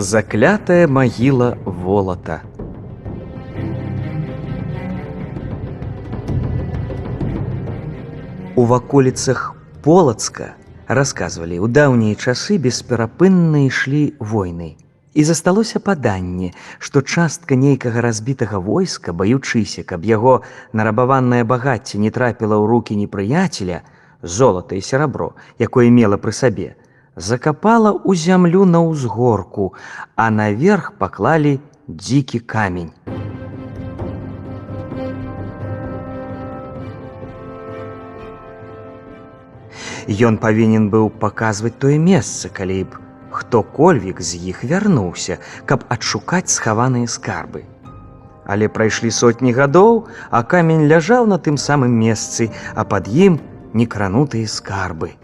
Заклятая магіла волата. У ваколіцах полацка расказвалі, у даўнія часы бесперапынна ішлі войны. І засталося паданне, што частка нейкага разбітага войска, баючыся, каб яго нарабаванае багацце не трапіла ў рукі непрыяцеля, золата і серабро, якое мела пры сабе, закапала ў зямлю на ўзгорку, а наверх паклалі дзікі камень. Ён павінен быў паказваць тое месца, калі б хто-кольвік з іх вярнуўся, каб адшукаць схаваныя скарбы. Але прайшлі сотні гадоў, а камень ляжаў на тым самым месцы, а пад ім некранутыя скарбы.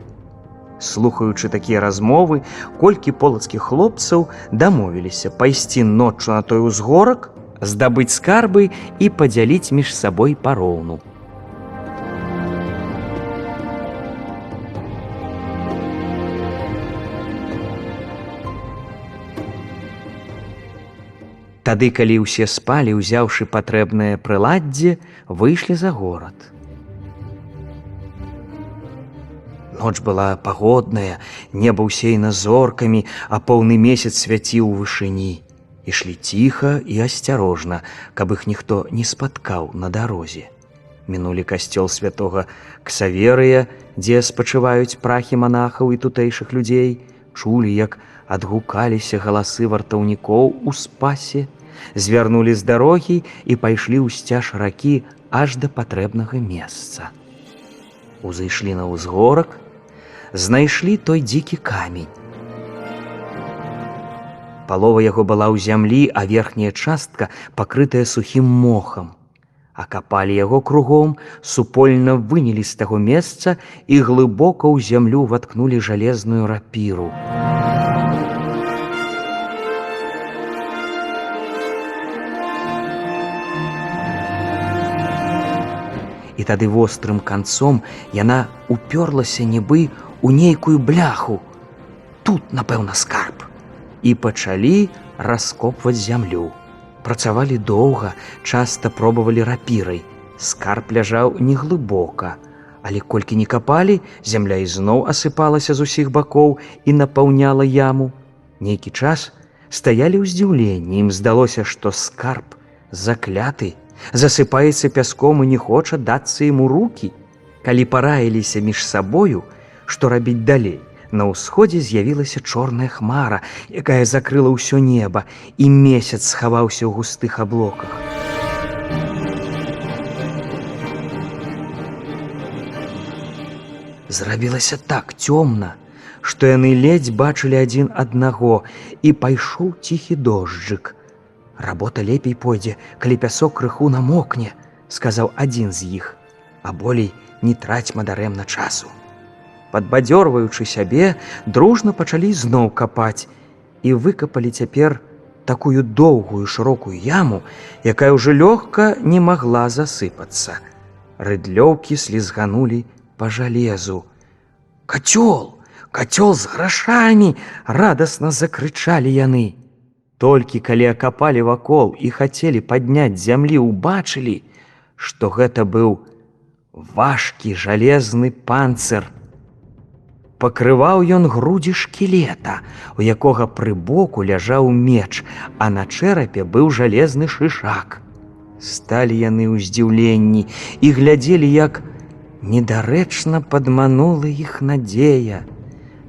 Слухаючы такія размовы, колькі полацкіх хлопцаў дамовіліся пайсці ноччу на той узгорак, здабыць скарбы і падзяліць між сабой пароўну. Тады, калі ўсе спалі, узяўшы патрэбнае прыладдзе, выйшлі за горад. Ноч была пагодная, неба ўсейна зоркамі, а поўны месяц свяціў у вышыні. Ішлі ціха і асцярожна, каб іх ніхто не спаткаў на дарозе. Мінулі касцёл святога Ксаверыя, дзе спачываюць прахі манахаў і тутэйшых людзей, чулі, як адгукаліся галасы вартаўнікоў у спасе, звярнулі з дарогі і пайшлі ў сцяж ракі аж да патрэбнага месца. Узышлі на ўзгорак, знайшлі той дзікі камень. Палова яго была ў зямлі, а верхняя частка пакрытая сухім мохам. Акапалі яго кругом, супольна вынялі з таго месца і глыбока ў зямлю ваткнулі жалезную рапіру. І тады вострым канцом яна упёрлася нібы у нейкую бляху. Тут, напэўна, скарб. І пачалі раскопваць зямлю. Працавалі доўга, часта пробавалі рапірай. Скарб ляжаў неглыбока. Але колькі не капалі, зямля ізноў асыпалася з усіх бакоў і напаўняла яму. Нейкі час стаялі ў здзіўленні, ім здалося, што скарб закляты, засыпаецца пяском і не хоча дацца ему руки. Калі параіліся між сабою, што рабіць далей. На ўсходзе з'явілася чорная хмара, якая закрыла ўсё неба, і месяц схаваўся ў густых аблоках. Зрабілася так цёмна, што яны ледзь бачылі адзін аднаго і пайшоў ціхі дожджык. Работа лепей пойдзе, калі пясок крыху намокне, сказаў адзін з іх, а болей не траць мадарэмна часу. Падбадзёрваючы сябе, дружна пачалі зноў капаць і выкапалі цяпер такую доўгую шырокую яму, якая ўжо лёгка не магла засыпацца. Рыдлёўкі слізганулі па жалезу. Кацёл, кацёл з грашамі радасна закрычалі яны. Толькі калі акапалі вакол і хацелі падняць зямлі, убачылі, што гэта быў важкі жалезны панцыр. Пакрываў ён грудзі шкілета, у якога пры боку ляжаў меч, а на чэрапе быў жалезны шышак. Сталі яны ў здзіўленні і глядзелі, як недарэчна падманула іх надзея.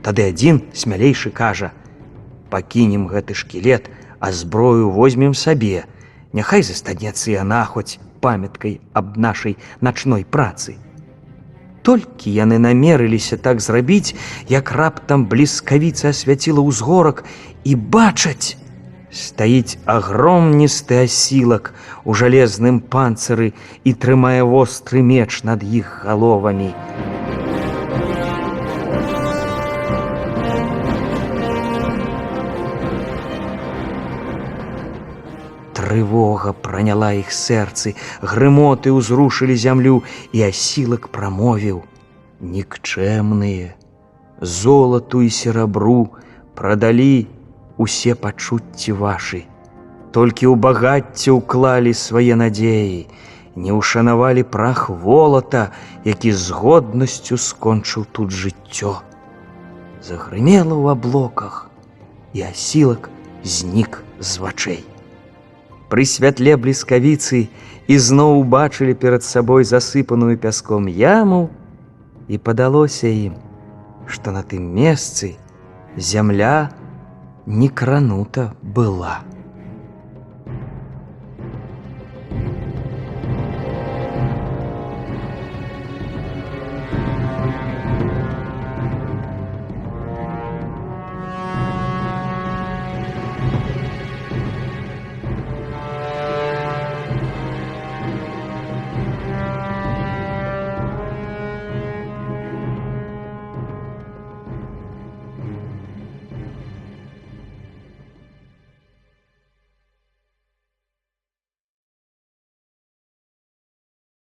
Тады адзін смялейшы кажа: « Пакінем гэты шкілет, а зброю возьмем сабе. Няхай застанецца яна хоць памяткай аб нашай начной працы. Толькі яны намерыліся так зрабіць, як раптам бліскавіца асвяціла ўзгорак і бачаць, стаіць агромністы асілак у жалезным панцыры і трымае востры меч над іх галовамі. Трывога праняла іх сэрцы, грымоты ўзрушылі зямлю і асілак прамовіў: Нікчэмныя, золату і серабру прадалі усе пачуцці вашы. Толькі ў багацце ўклалі свае надзеі, не ўшанавалі прах волата, які з годнасцю скончыў тут жыццё. Загрымела ў аблоках, і асілак знік з вачэй. Пры святле бліскавіцы ізноў убачылі перад сабой засыпаную пяском яму, і падалося ім, што на тым месцы зямля не кранута была.